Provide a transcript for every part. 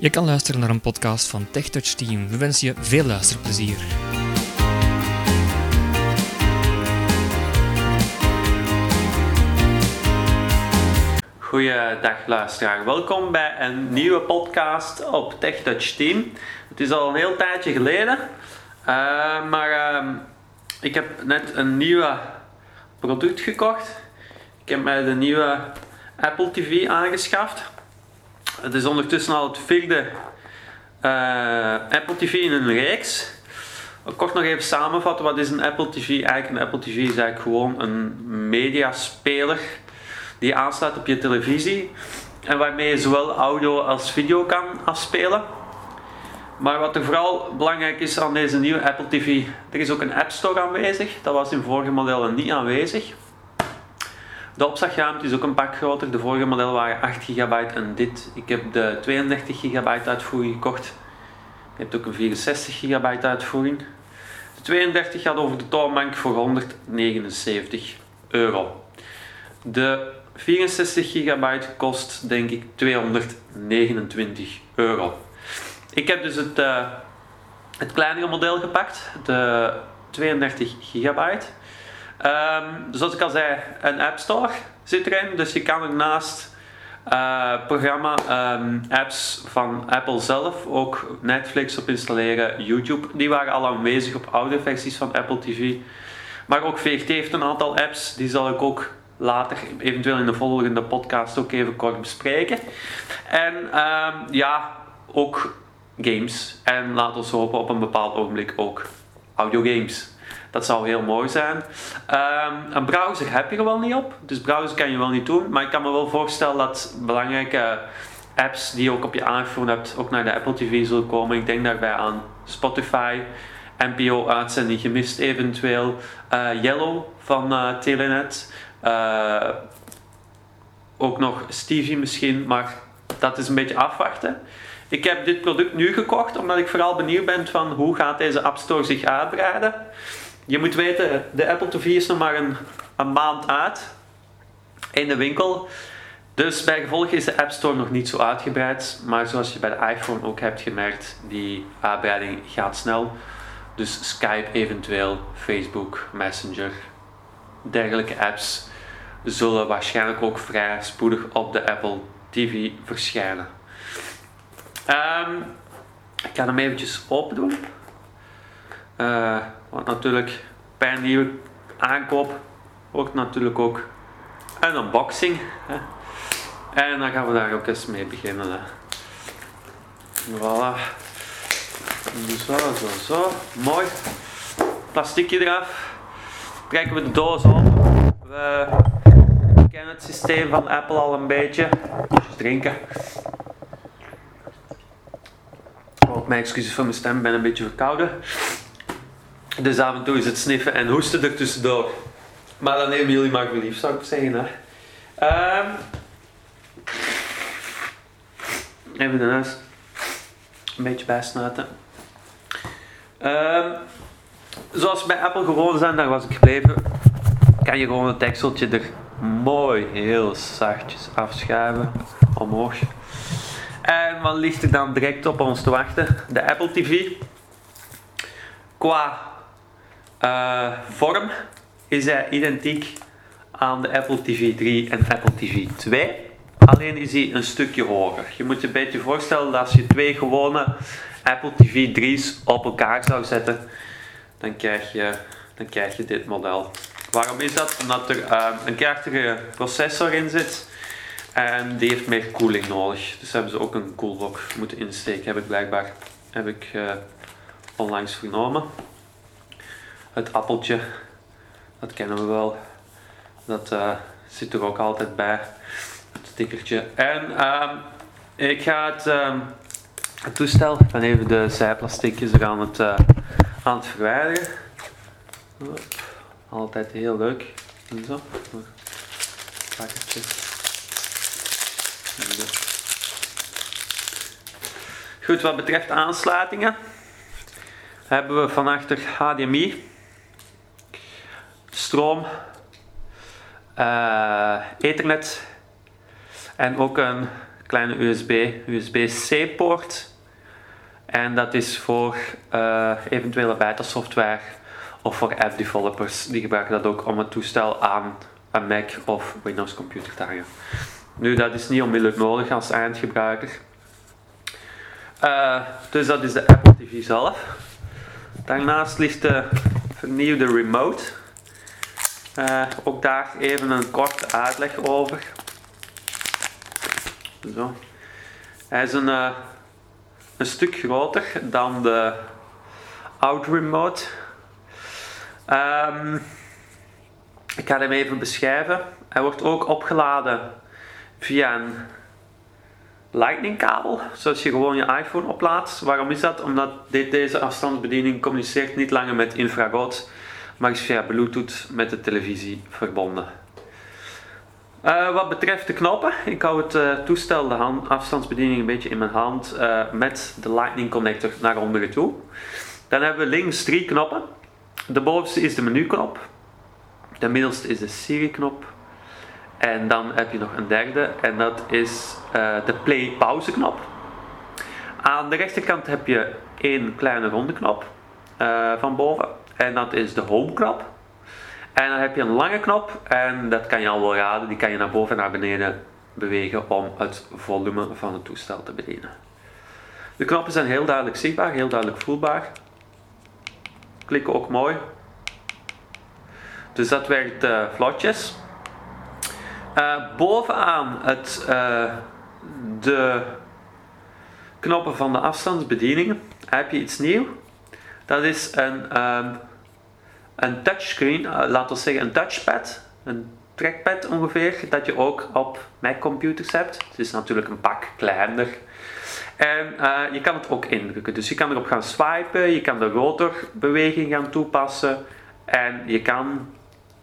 Je kan luisteren naar een podcast van TechTouch Team. We wensen je veel luisterplezier. Goeiedag luisteraar, welkom bij een nieuwe podcast op TechTouch Team. Het is al een heel tijdje geleden, uh, maar uh, ik heb net een nieuw product gekocht. Ik heb mij de nieuwe Apple TV aangeschaft. Het is ondertussen al het vierde uh, Apple TV in een reeks. Kort nog even samenvatten, wat is een Apple TV? Eigenlijk een Apple TV is eigenlijk gewoon een mediaspeler die aansluit op je televisie en waarmee je zowel audio als video kan afspelen. Maar wat er vooral belangrijk is aan deze nieuwe Apple TV, er is ook een App Store aanwezig. Dat was in vorige modellen niet aanwezig. De opslagruimte is ook een pak groter. De vorige modellen waren 8 GB en dit. Ik heb de 32 GB uitvoering gekocht. Je hebt ook een 64 GB uitvoering. De 32 gaat over de toonbank voor 179 euro. De 64 GB kost denk ik 229 euro. Ik heb dus het, uh, het kleinere model gepakt, de 32 GB. Um, zoals ik al zei, een App Store zit erin, dus je kan er naast uh, programma um, apps van Apple zelf ook Netflix op installeren, YouTube. Die waren al aanwezig op oude versies van Apple TV. Maar ook VRT heeft een aantal apps, die zal ik ook later, eventueel in de volgende podcast, ook even kort bespreken. En um, ja, ook games. En laten we hopen op een bepaald ogenblik ook audiogames. Dat zou heel mooi zijn. Um, een browser heb je er wel niet op, dus browser kan je wel niet doen. Maar ik kan me wel voorstellen dat belangrijke apps die je ook op je iPhone hebt, ook naar de Apple TV zullen komen. Ik denk daarbij aan Spotify, NPO-uitzending gemist eventueel, uh, Yellow van uh, Telenet. Uh, ook nog Stevie misschien, maar dat is een beetje afwachten. Ik heb dit product nu gekocht omdat ik vooral benieuwd ben van hoe gaat deze App Store zich uitbreiden. Je moet weten, de Apple TV is nog maar een, een maand uit in de winkel. Dus bij gevolg is de App Store nog niet zo uitgebreid. Maar zoals je bij de iPhone ook hebt gemerkt, die uitbreiding gaat snel. Dus Skype eventueel, Facebook, Messenger, dergelijke apps zullen waarschijnlijk ook vrij spoedig op de Apple TV verschijnen. Um, ik ga hem eventjes open doen. Uh, want natuurlijk een nieuwe aankoop wordt natuurlijk ook een unboxing. Hè. En dan gaan we daar ook eens mee beginnen. Hè. Voilà. Zo, zo, zo. Mooi. Plasticje eraf. Trekken we de doos op. We kennen het systeem van Apple al een beetje. Dus drinken. Ook mijn excuses voor mijn stem, ik ben een beetje verkouden. Dus af en toe is het sniffen en hoesten er tussendoor. Maar dan nemen jullie maar lief, zou ik zeggen. Hè. Um, even de neus een beetje bijsnuiten. Um, zoals bij Apple gewoon zijn, daar was ik gebleven, kan je gewoon het dekseltje er mooi heel zachtjes afschuiven omhoog. En wat ligt er dan direct op ons te wachten? De Apple TV. Qua uh, vorm is hij identiek aan de Apple TV 3 en Apple TV 2. Alleen is hij een stukje hoger. Je moet je een beetje voorstellen dat als je twee gewone Apple TV 3's op elkaar zou zetten, dan krijg je, dan krijg je dit model. Waarom is dat? Omdat er uh, een krachtige processor in zit en die heeft meer koeling nodig. Dus hebben ze ook een koelblok moeten insteken, heb ik blijkbaar heb ik, uh, onlangs vernomen. Het appeltje, dat kennen we wel. Dat uh, zit er ook altijd bij. Het stickertje. En uh, ik ga het, uh, het toestel, ben even de zijplasticjes er aan het, uh, aan het verwijderen. Altijd heel leuk. En zo. Pakketje. Goed, wat betreft aansluitingen hebben we van achter HDMI, stroom, uh, ethernet en ook een kleine USB, USB-C poort. En dat is voor uh, eventuele beta software of voor app developers. Die gebruiken dat ook om het toestel aan een Mac of Windows computer te hangen. Nu, dat is niet onmiddellijk nodig als eindgebruiker. Uh, dus dat is de Apple TV zelf. Daarnaast ligt de vernieuwde remote. Uh, ook daar even een korte uitleg over. Zo. Hij is een, uh, een stuk groter dan de oude remote. Um, ik ga hem even beschrijven. Hij wordt ook opgeladen via een lightning kabel, zoals je gewoon je iPhone oplaadt. Waarom is dat? Omdat deze afstandsbediening communiceert niet langer met infrarood, maar is via Bluetooth met de televisie verbonden. Uh, wat betreft de knoppen, ik hou het uh, toestel, de hand, afstandsbediening een beetje in mijn hand uh, met de lightning connector naar onderen toe. Dan hebben we links drie knoppen. De bovenste is de menuknop, de middelste is de Siri-knop en dan heb je nog een derde en dat is de play-pauze knop. Aan de rechterkant heb je één kleine ronde knop van boven en dat is de home knop. En dan heb je een lange knop en dat kan je al wel raden, die kan je naar boven en naar beneden bewegen om het volume van het toestel te bedienen. De knoppen zijn heel duidelijk zichtbaar, heel duidelijk voelbaar. Klikken ook mooi. Dus dat werkt uh, vlotjes. Uh, bovenaan het, uh, de knoppen van de afstandsbedieningen heb je iets nieuw. Dat is een, um, een touchscreen, uh, laten we zeggen een touchpad, een trackpad ongeveer, dat je ook op Mac-computers hebt. Het is natuurlijk een pak kleiner. En je kan het ook indrukken. Dus je kan erop gaan swipen, je kan de rotorbeweging gaan toepassen en je kan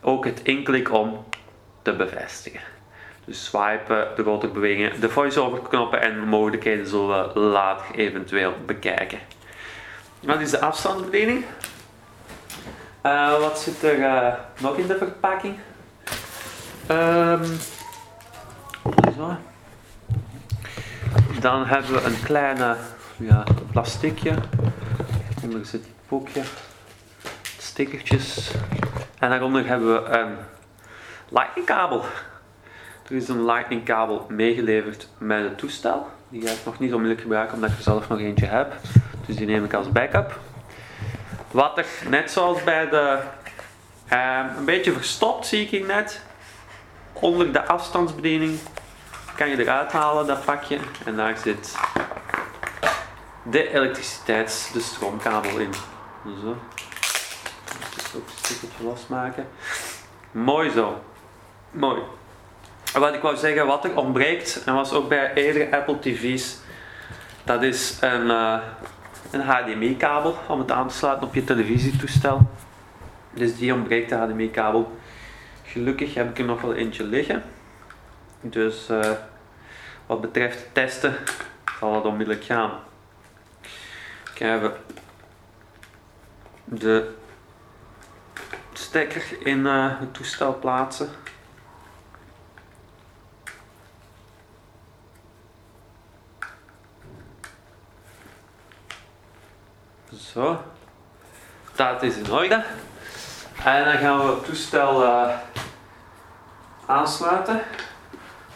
ook het inklik om te bevestigen. Dus swipen, de grote bewegingen, de voice-over knoppen en mogelijkheden zullen we later eventueel bekijken. Wat is de afstandsbediening? Uh, wat zit er uh, nog in de verpakking? Zo. Dan hebben we een kleine ja, plasticje. Onder zit een boekje. Stickertjes. En daaronder hebben we een lightning kabel. Er is een lightning kabel meegeleverd met het toestel. Die ga ik nog niet onmiddellijk gebruiken omdat ik er zelf nog eentje heb. Dus die neem ik als backup. Wat er net zoals bij de uh, een beetje verstopt zie ik net. Onder de afstandsbediening kan je eruit halen dat pakje. En daar zit de elektriciteits, de stroomkabel in. Zo. Dus ook een stukje losmaken. Mooi zo. Mooi. Wat ik wou zeggen, wat er ontbreekt, en was ook bij eerdere Apple TV's, dat is een, uh, een HDMI-kabel om het aan te sluiten op je televisietoestel. Dus die ontbreekt de HDMI-kabel. Gelukkig heb ik er nog wel eentje liggen. Dus uh, wat betreft testen zal het onmiddellijk gaan. Ik heb de stekker in uh, het toestel plaatsen. Zo. Dat is in orde. En dan gaan we het toestel uh, aansluiten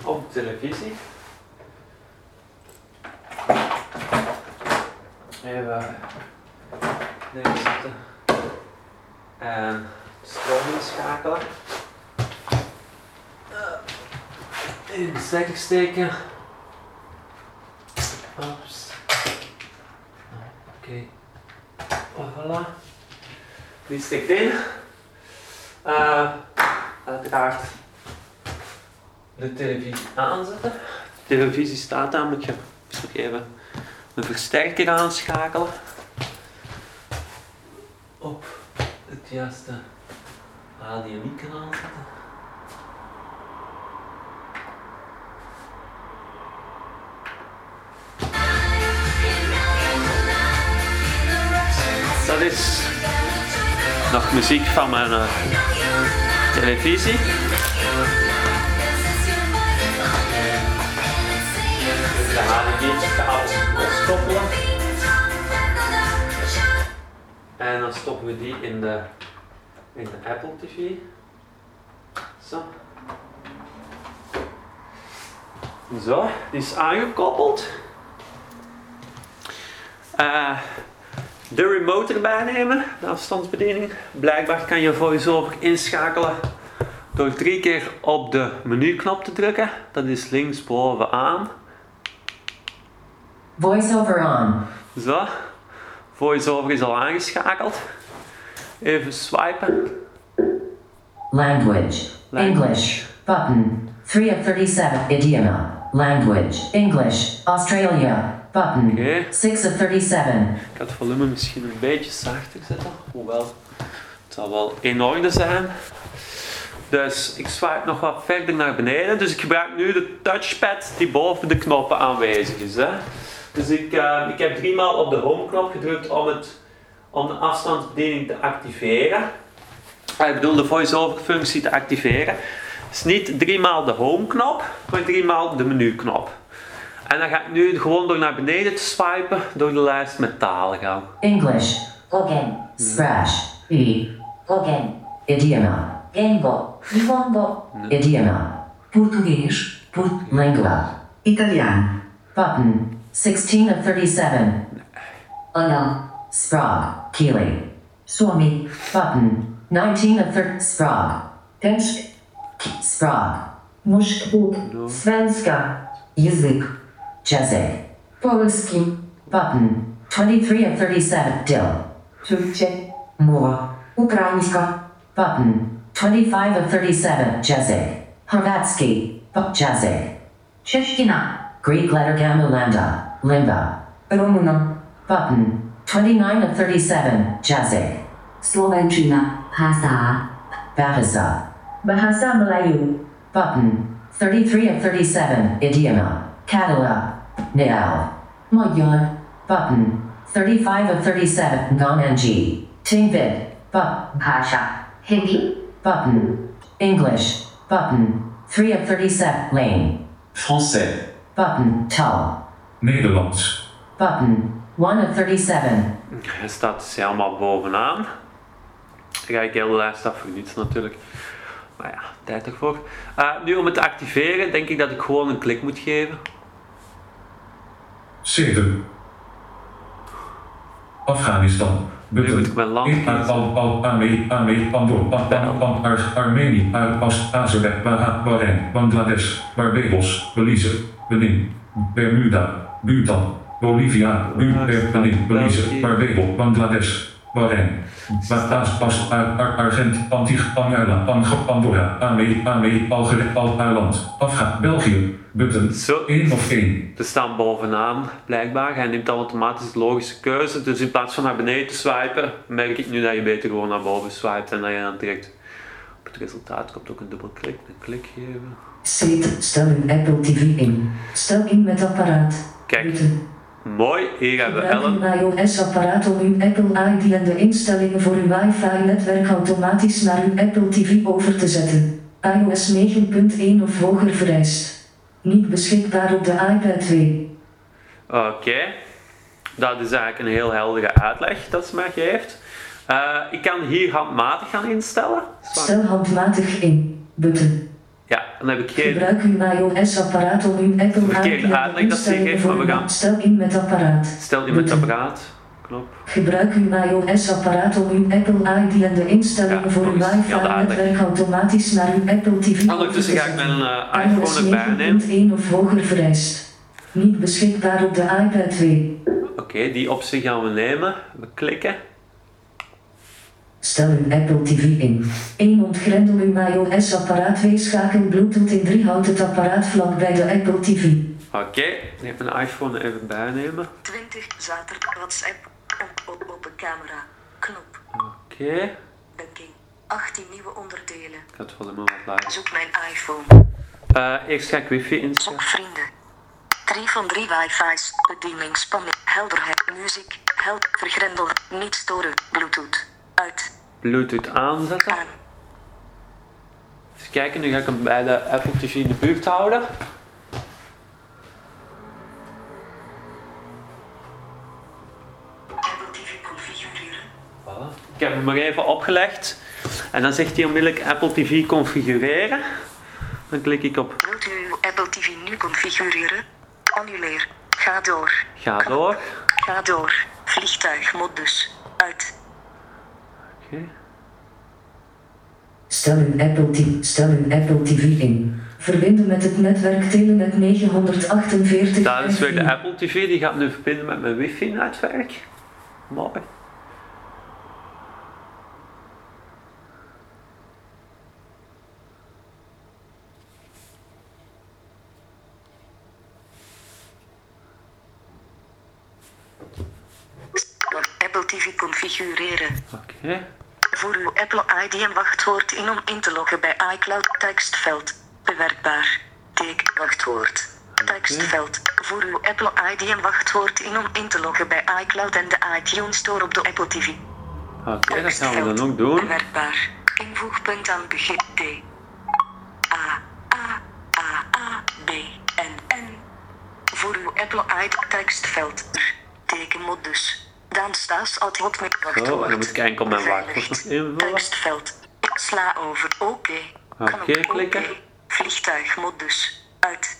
op de televisie. Even deze zetten. En stroom inschakelen. In de stekker steken. Oké. Voilà. Die stikt in. Uh, uiteraard de televisie aanzetten. De televisie staat aan, moet je even een versterker aanschakelen. Op het juiste HDMI-kanaal zetten. Dat is nog muziek van mijn uh, televisie. koppelen. En dan stoppen we die in de, in de Apple TV. Zo. Zo, die is aangekoppeld. Eh, de remote erbij nemen, de afstandsbediening. Blijkbaar kan je VoiceOver inschakelen door drie keer op de menuknop te drukken. Dat is linksbovenaan. Voiceover on. Zo, VoiceOver is al aangeschakeld. Even swipen. Language. English. Button. 3 of 37. Idioma. Language. English. Australia. Button. Oké. 6 of 37. Ik ga het volume misschien een beetje zachter zetten, hoewel het zal wel in orde zijn. Dus ik swipe nog wat verder naar beneden. Dus ik gebruik nu de touchpad die boven de knoppen aanwezig is. Hè. Dus ik, eh, ik heb driemaal op de home knop gedrukt om, het, om de afstandsbediening te activeren. Ah, Ik bedoel de voice-over functie te activeren. Dus niet driemaal de home knop, maar driemaal de menu knop. En dan ga ik nu gewoon door naar beneden te swipen door de lijst met talen gaan. English. Gogen, Slash. E. Gogen, Idioma. Gengo, Nihongo, Idioma. Português, Port Lingua. Italiaan. Button. 16 of 37. Anna, Sprague. Keeley. Suomi, Button. 19 of 30. Sprague. Dansk, Sprague. Muszkbuk, Svenska, Język, Jezek. Polski, Button. 23 of 37. Dill. Turcze, Mowa, Ukraińska, Button. 25 of 37. Jezek. Hrvatski. But Jezek. Czeszkina, Greek letter gamma lambda. Limba. Rumuna, Button. 29 of 37. Jezek. Slovenčina, Hasa, Bahasa. Bahasa Melayu, Button. 33 of 37. Idioma. Catalan. Nial. Magyar, Button. 35 of 37. Ngonanji. Tingvid. But. Bhasha, Hindi, Button. English. Button. 3 of 37. Lane. Français, Button. Tull. Nederlands, Button. 1 of 37. Hij staat dus helemaal bovenaan. Dan ga ik heel de lijst af voor niets natuurlijk. Maar ja, tijd ervoor. Eh, nu om het te activeren denk ik dat ik gewoon een klik moet geven. 7. Afghanistan. Bedoeld. Ik ben van Armenië, Azerbeidzjan, Bahrein, Bangladesh, Barbados, Belize, Benin, Bermuda, Bhutan, Bolivia, Benin, Belize, Barbados, Bangladesh, Bahrein, Pas, Ar- Ar- Argent, Antigua, Pandora, Ame, Ame, Algerije, Al-Eiland, Afga, België, Button, Zo. 1 of 1. Ze staan bovenaan blijkbaar. Hij neemt automatisch de logische keuze. Dus in plaats van naar beneden te swipen, merk ik nu dat je beter gewoon naar boven swipet en dat je dan direct op het resultaat komt. Ook een dubbel klik, een klik geven. Zet. Stel uw Apple TV in. Stel in met apparaat. Kijk, Button. Mooi. Hier hebben we Ellen. uw iOS-apparaat om uw Apple ID en de instellingen voor uw wifi-netwerk automatisch naar uw Apple TV over te zetten. iOS 9.1 of hoger vereist. Niet beschikbaar op de iPad 2. Oké. Dat is eigenlijk een heel heldere uitleg dat ze mij geeft. Eh, ik kan hier handmatig gaan instellen. Stel handmatig in. Button. Ja, dan heb ik geen... Gebruik uw iOS-apparaat om uw Apple Verkeerde ID uitleg dat ze geeft, maar we gaan- Stel in met apparaat. Stel in met apparaat. Knop. Gebruik uw iOS-apparaat om uw Apple ID en de instellingen Ja, voor uw eens. Ja, wifi-netwerk automatisch naar uw Apple TV over Ondertussen te ga ik mijn iOS iPhone erbij nemen. 9.1 of hoger vereist. Niet beschikbaar op de iPad 2. Oké, die optie gaan we nemen. We klikken. Stel uw Apple TV in. 1. Ontgrendel uw iOS-apparaat. 2. Schakel Bluetooth in 3. Houd het apparaat vlak bij de Apple TV. Oké, ik ga mijn iPhone even bijnemen. 20 zaterdag WhatsApp. Op, op, open camera. Knop. Oké, Banking. 18 nieuwe onderdelen. ik ga het volume wat lager. Zoek mijn iPhone. Eh, eerst ga ik wifi Zoek instellen. vrienden. 3 van 3 wifi's. Bedieningsspanning. Helderheid. Muziek. Help. Vergrendel. Niet storen. Bluetooth. Bluetooth aanzetten. Even kijken, nu ga ik hem bij de Apple TV in de buurt houden. Configureren. Ik heb hem maar even opgelegd. En dan zegt hij onmiddellijk Apple TV configureren. Dan klik ik op. Wilt u Apple TV nu configureren? Annuleer. Ga door. Ga door. Ga door. Vliegtuigmodus. Uit. Oké. Stel uw Apple TV, stel uw Apple TV in. Verbinden met het netwerk Telenet 948. Dat is weer de. Apple TV. Die gaat nu verbinden met mijn wifi-netwerk. Mooi. Apple TV configureren. Oké. Voer uw Apple ID en wachtwoord in om in te loggen bij iCloud tekstveld. Bewerkbaar. Teken wachtwoord. Tekstveld. Voer uw Apple ID en wachtwoord in om in te loggen bij iCloud en de iTunes Store op de Apple TV. Oké, dat gaan we dan ook doen. Bewerkbaar. Invoegpunt aan begin D. A, A, A, A, B, N, N. Voor uw Apple ID tekstveld. Tekenmodus. Dan staat ad hoc met wachtwoord. En dan moet ik enkel mijn wachtwoord invullen. Tekstveld. Sla over. Oké. Kan Oké, op klikken. oké. Vliegtuigmodus. Uit.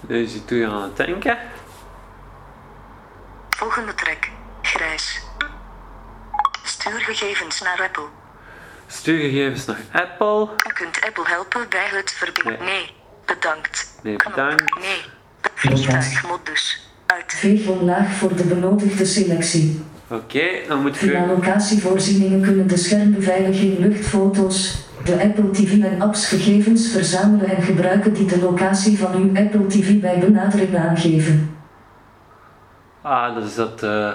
Nu is hij terug aan het denken. Volgende track. Grijs. Stuurgegevens naar Apple. Stuurgegevens naar Apple. U kunt Apple helpen bij het verbinden. Nee. Nee. Bedankt. Nee, bedankt. Nee. Vliegtuigmodus. Uit. Veeg omlaag voor de benodigde selectie. Oké, dan moet Via je... locatievoorzieningen kunnen de schermbeveiliging luchtfoto's, de Apple TV en apps gegevens verzamelen en gebruiken die de locatie van uw Apple TV bij benadering aangeven. Ah, dat is dat eh,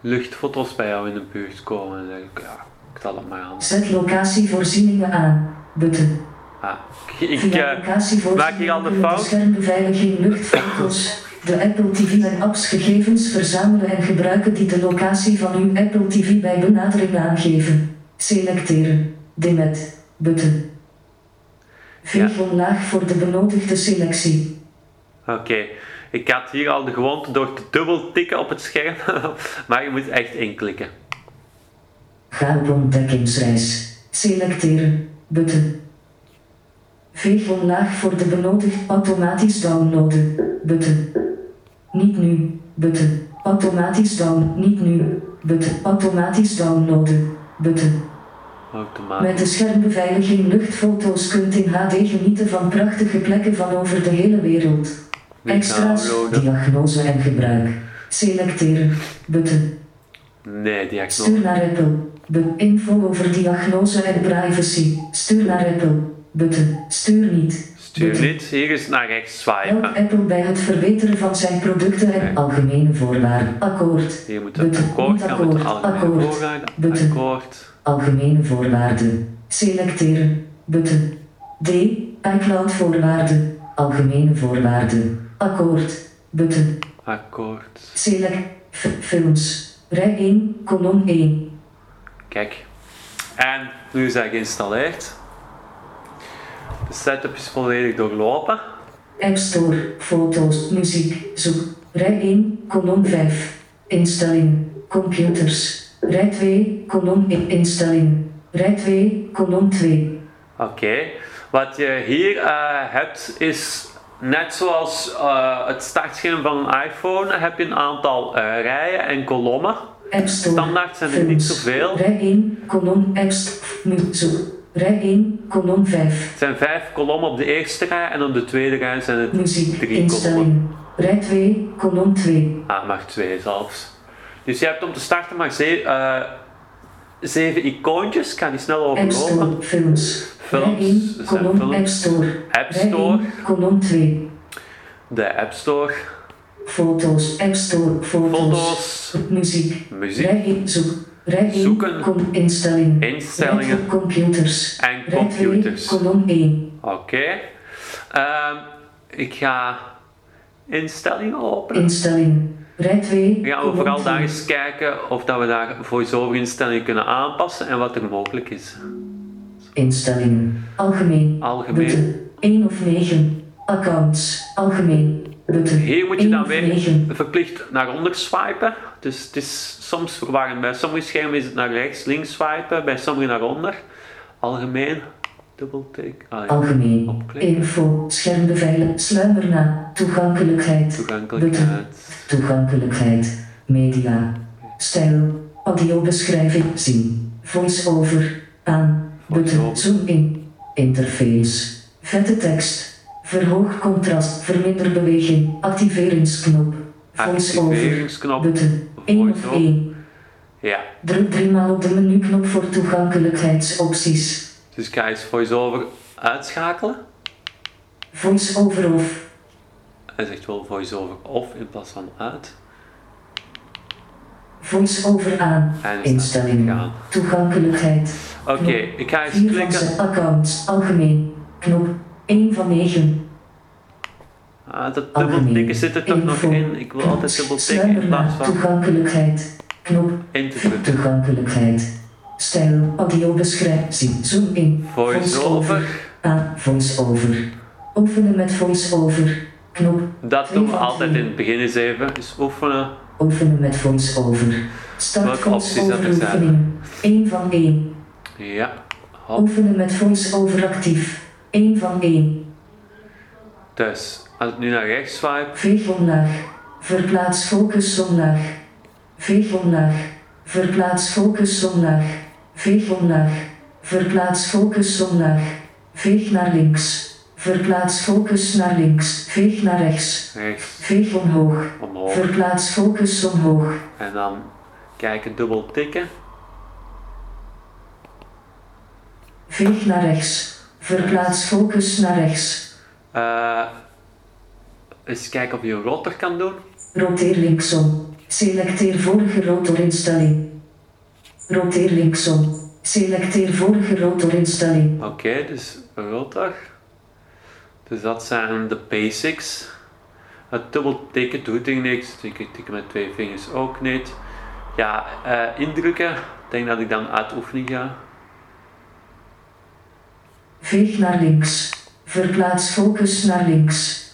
luchtfoto's bij jou in de buurt komen. Dan denk ik, ja, het. Zet locatievoorzieningen aan. Button. Ah, ik locatievoorzieningen maak hier al de fout. schermbeveiliging luchtfoto's, de Apple TV en apps gegevens verzamelen en gebruiken die de locatie van uw Apple TV bij benadering aangeven. Selecteren. Demet. Button. Veeg omlaag voor de benodigde selectie. Oké, ik had hier al de gewoonte door te dubbel tikken op het scherm, maar je moet echt inklikken. Ga op ontdekkingsreis. Selecteren. Button. Veeg omlaag voor de benodigd automatisch downloaden. Button. Niet nu. Button. Automatisch down. Niet nu. Button. Automatisch downloaden. Button. Automatisch. Met de schermbeveiliging luchtfoto's kunt in HD genieten van prachtige plekken van over de hele wereld. Extra's, downloaden. diagnose en gebruik. Selecteren. Button. Nee, ik Stuur naar Apple. De info over diagnose en privacy. Stuur naar Apple. Button. Stuur niet. Stuur niet, hier is naar rechts Help swipen. Apple bij het verbeteren van zijn producten en Nee. algemene voorwaarden. Akkoord. Hier moet het akkoord Niet gaan met de akkoord. algemene Akkoord. voorwaarden. Button. Akkoord. Algemene voorwaarden. Selecteren. Button. D. iCloud voorwaarden. Algemene voorwaarden. Akkoord. Button. Akkoord. Select. Films. Rij 1, kolom 1. Kijk. En nu is hij geïnstalleerd. De setup is volledig doorlopen. App Store, foto's, muziek, zoek. Rij 1, kolom 5. Instellingen, computers. Rij 2, kolom 1, instellingen. Rij 2, kolom 2. Oké. Wat je hier eh, hebt is net zoals eh, het startscherm van een iPhone heb je een aantal eh, rijen en kolommen. Standaard zijn er niet zoveel. Rij 1, kolom App Store, mu- zoek. Rij 1, kolom 5. Het zijn vijf kolommen op de eerste rij en op de tweede rij zijn het Muziek, drie kolommen. instellingen. Rij 2, kolom 2. Ah, maar twee zelfs. Dus je hebt om te starten maar ze- eh, zeven icoontjes. Ik ga die snel App overlopen. Store, films. Films, Rij 1, zijn kolom films. App Store. App Store. 1, kolom 2. De App Store, Foto's, App Store, foto's. foto's, Muziek. muziek Rij 1, zoek. Rij 1, Zoeken. kom, instellingen. Instellingen. Rij 2, computers. en Rij 2, computers. kolom 1. Oké. Ehm, ik ga instellingen openen. Instellingen. Rij 2, We vooral 2. daar eens kijken of dat we daar voice-over instellingen kunnen aanpassen en wat er mogelijk is. Instellingen. Algemeen. Algemeen. Button. 1 of 9. accounts, algemeen, button. Hier moet je dan weer verplicht naar onder swipen. Dus het is soms verwarrend. Bij sommige schermen is het naar rechts, links swipen, bij sommige naar onder. Algemeen, dubbeltik, ah. Algemeen, Opklikken. info, schermbeveiligen, sluimer na, toegankelijkheid, button, toegankelijkheid. toegankelijkheid, media, stijl, audiobeschrijving, zien, voice-over, aan, button, zoom in, interface, vette tekst, verhoog contrast, verminder beweging, activeringsknop, Activeringsknop. button, 1 of Voice-over. 1, Ja, druk driemaal op de menuknop voor toegankelijkheidsopties, dus ik ga eens voice-over uitschakelen. voice-over of, Hij zegt wel voice-over of in plaats van uit. voice-over aan, instellingen, toegankelijkheid, Oké, ik ga eens 4 van klikken. 6 accounts, algemeen, knop, 1 van 9, Ah, dat dubbeltikken zit er toch nog in. Ik wil altijd dubbeltikken in plaats van toegankelijkheid, knop, in te toegankelijkheid, stijl, audiobeschrijving, zoom in, Voice-over. aan, voice-over, oefenen met voice-over, knop, Dat doen we altijd in het begin eens even. Dus oefenen. oefenen met voice-over, start er voice-over oefening, 1 van 1, Ja. Hop. oefenen met voice-over actief, 1 van 1. Dus, als ik nu naar rechts swipe. Veeg omlaag. Verplaats focus omlaag. Veeg omlaag. Verplaats focus omlaag. Veeg omlaag. Verplaats focus omlaag. Veeg naar links. Verplaats focus naar links. Veeg naar rechts. Rechts Veeg omhoog. omhoog. Verplaats focus omhoog. En dan kijken, dubbel tikken. Veeg naar rechts. Verplaats focus naar rechts. Eh eens kijken of je een rotor kan doen. Roteer linksom. Selecteer vorige rotorinstelling. Roteer linksom. Selecteer vorige rotorinstelling. Oké, dus een rotor. Dus dat zijn de basics. Het dubbel tikken doet er niks. Tikken, tikken met twee vingers ook niet. Ja, eh, indrukken. Ik denk dat ik dan uit oefening ga. Veeg naar links. Verplaats focus naar links.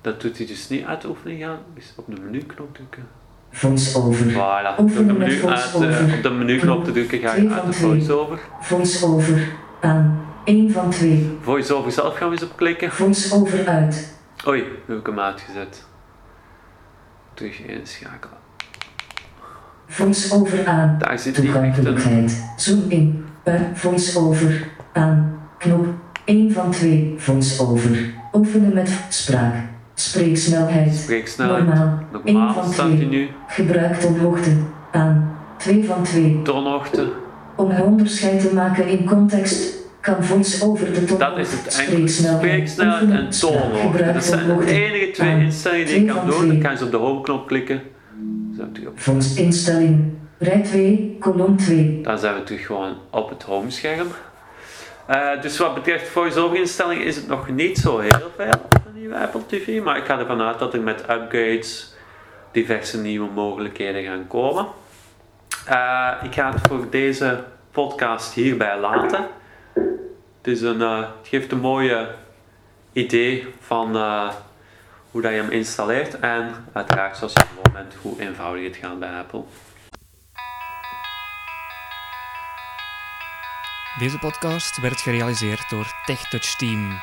Dat doet hij dus niet uit oefening gaan. Dus op de menuknop drukken. Voice-over. Voilà, door de Oefenen met menu uit, eh, voice-over. op de menuknop te drukken ga je Twee uit de twee. voice-over. Voice-over. Aan. 1 van 2. Voice-over zelf gaan we eens op klikken. Voice-over uit. Oei, nu heb ik hem uitgezet. Terug inschakelen. Voice-over aan. Daar zit die. Toegankelijkheid. Zoom in. Bij voice-over. Aan. Knop. 1 van 2. Voice-over. Oefenen met spraak. Spreeksnelheid. Spreeksnelheid. Normaal. 1 Normaal van staat hij 2. nu. Gebruikt om hoogte. Aan. 2 van 2. Toonhoogte. Om een onderscheid te maken in context, kan voice-over de toon. Dat is het enkel. Spreeksnelheid en toonhoogte. Dat zijn de enige twee instellingen die je kan doen. Dan kan je op de home-knop klikken. Voice instelling. Rij 2, kolom 2. Dan zijn we terug gewoon op het homescherm. Eh, dus wat betreft voice-over instellingen is het nog niet zo heel veel de nieuwe Apple TV. Maar ik ga ervan uit dat er met upgrades diverse nieuwe mogelijkheden gaan komen. Eh, ik ga het voor deze podcast hierbij laten. Het, is een, het geeft een mooie idee van eh, hoe dat je hem installeert. En uiteraard zoals je gewoon bent hoe eenvoudig het gaat bij Apple. Deze podcast werd gerealiseerd door TechTouch Team.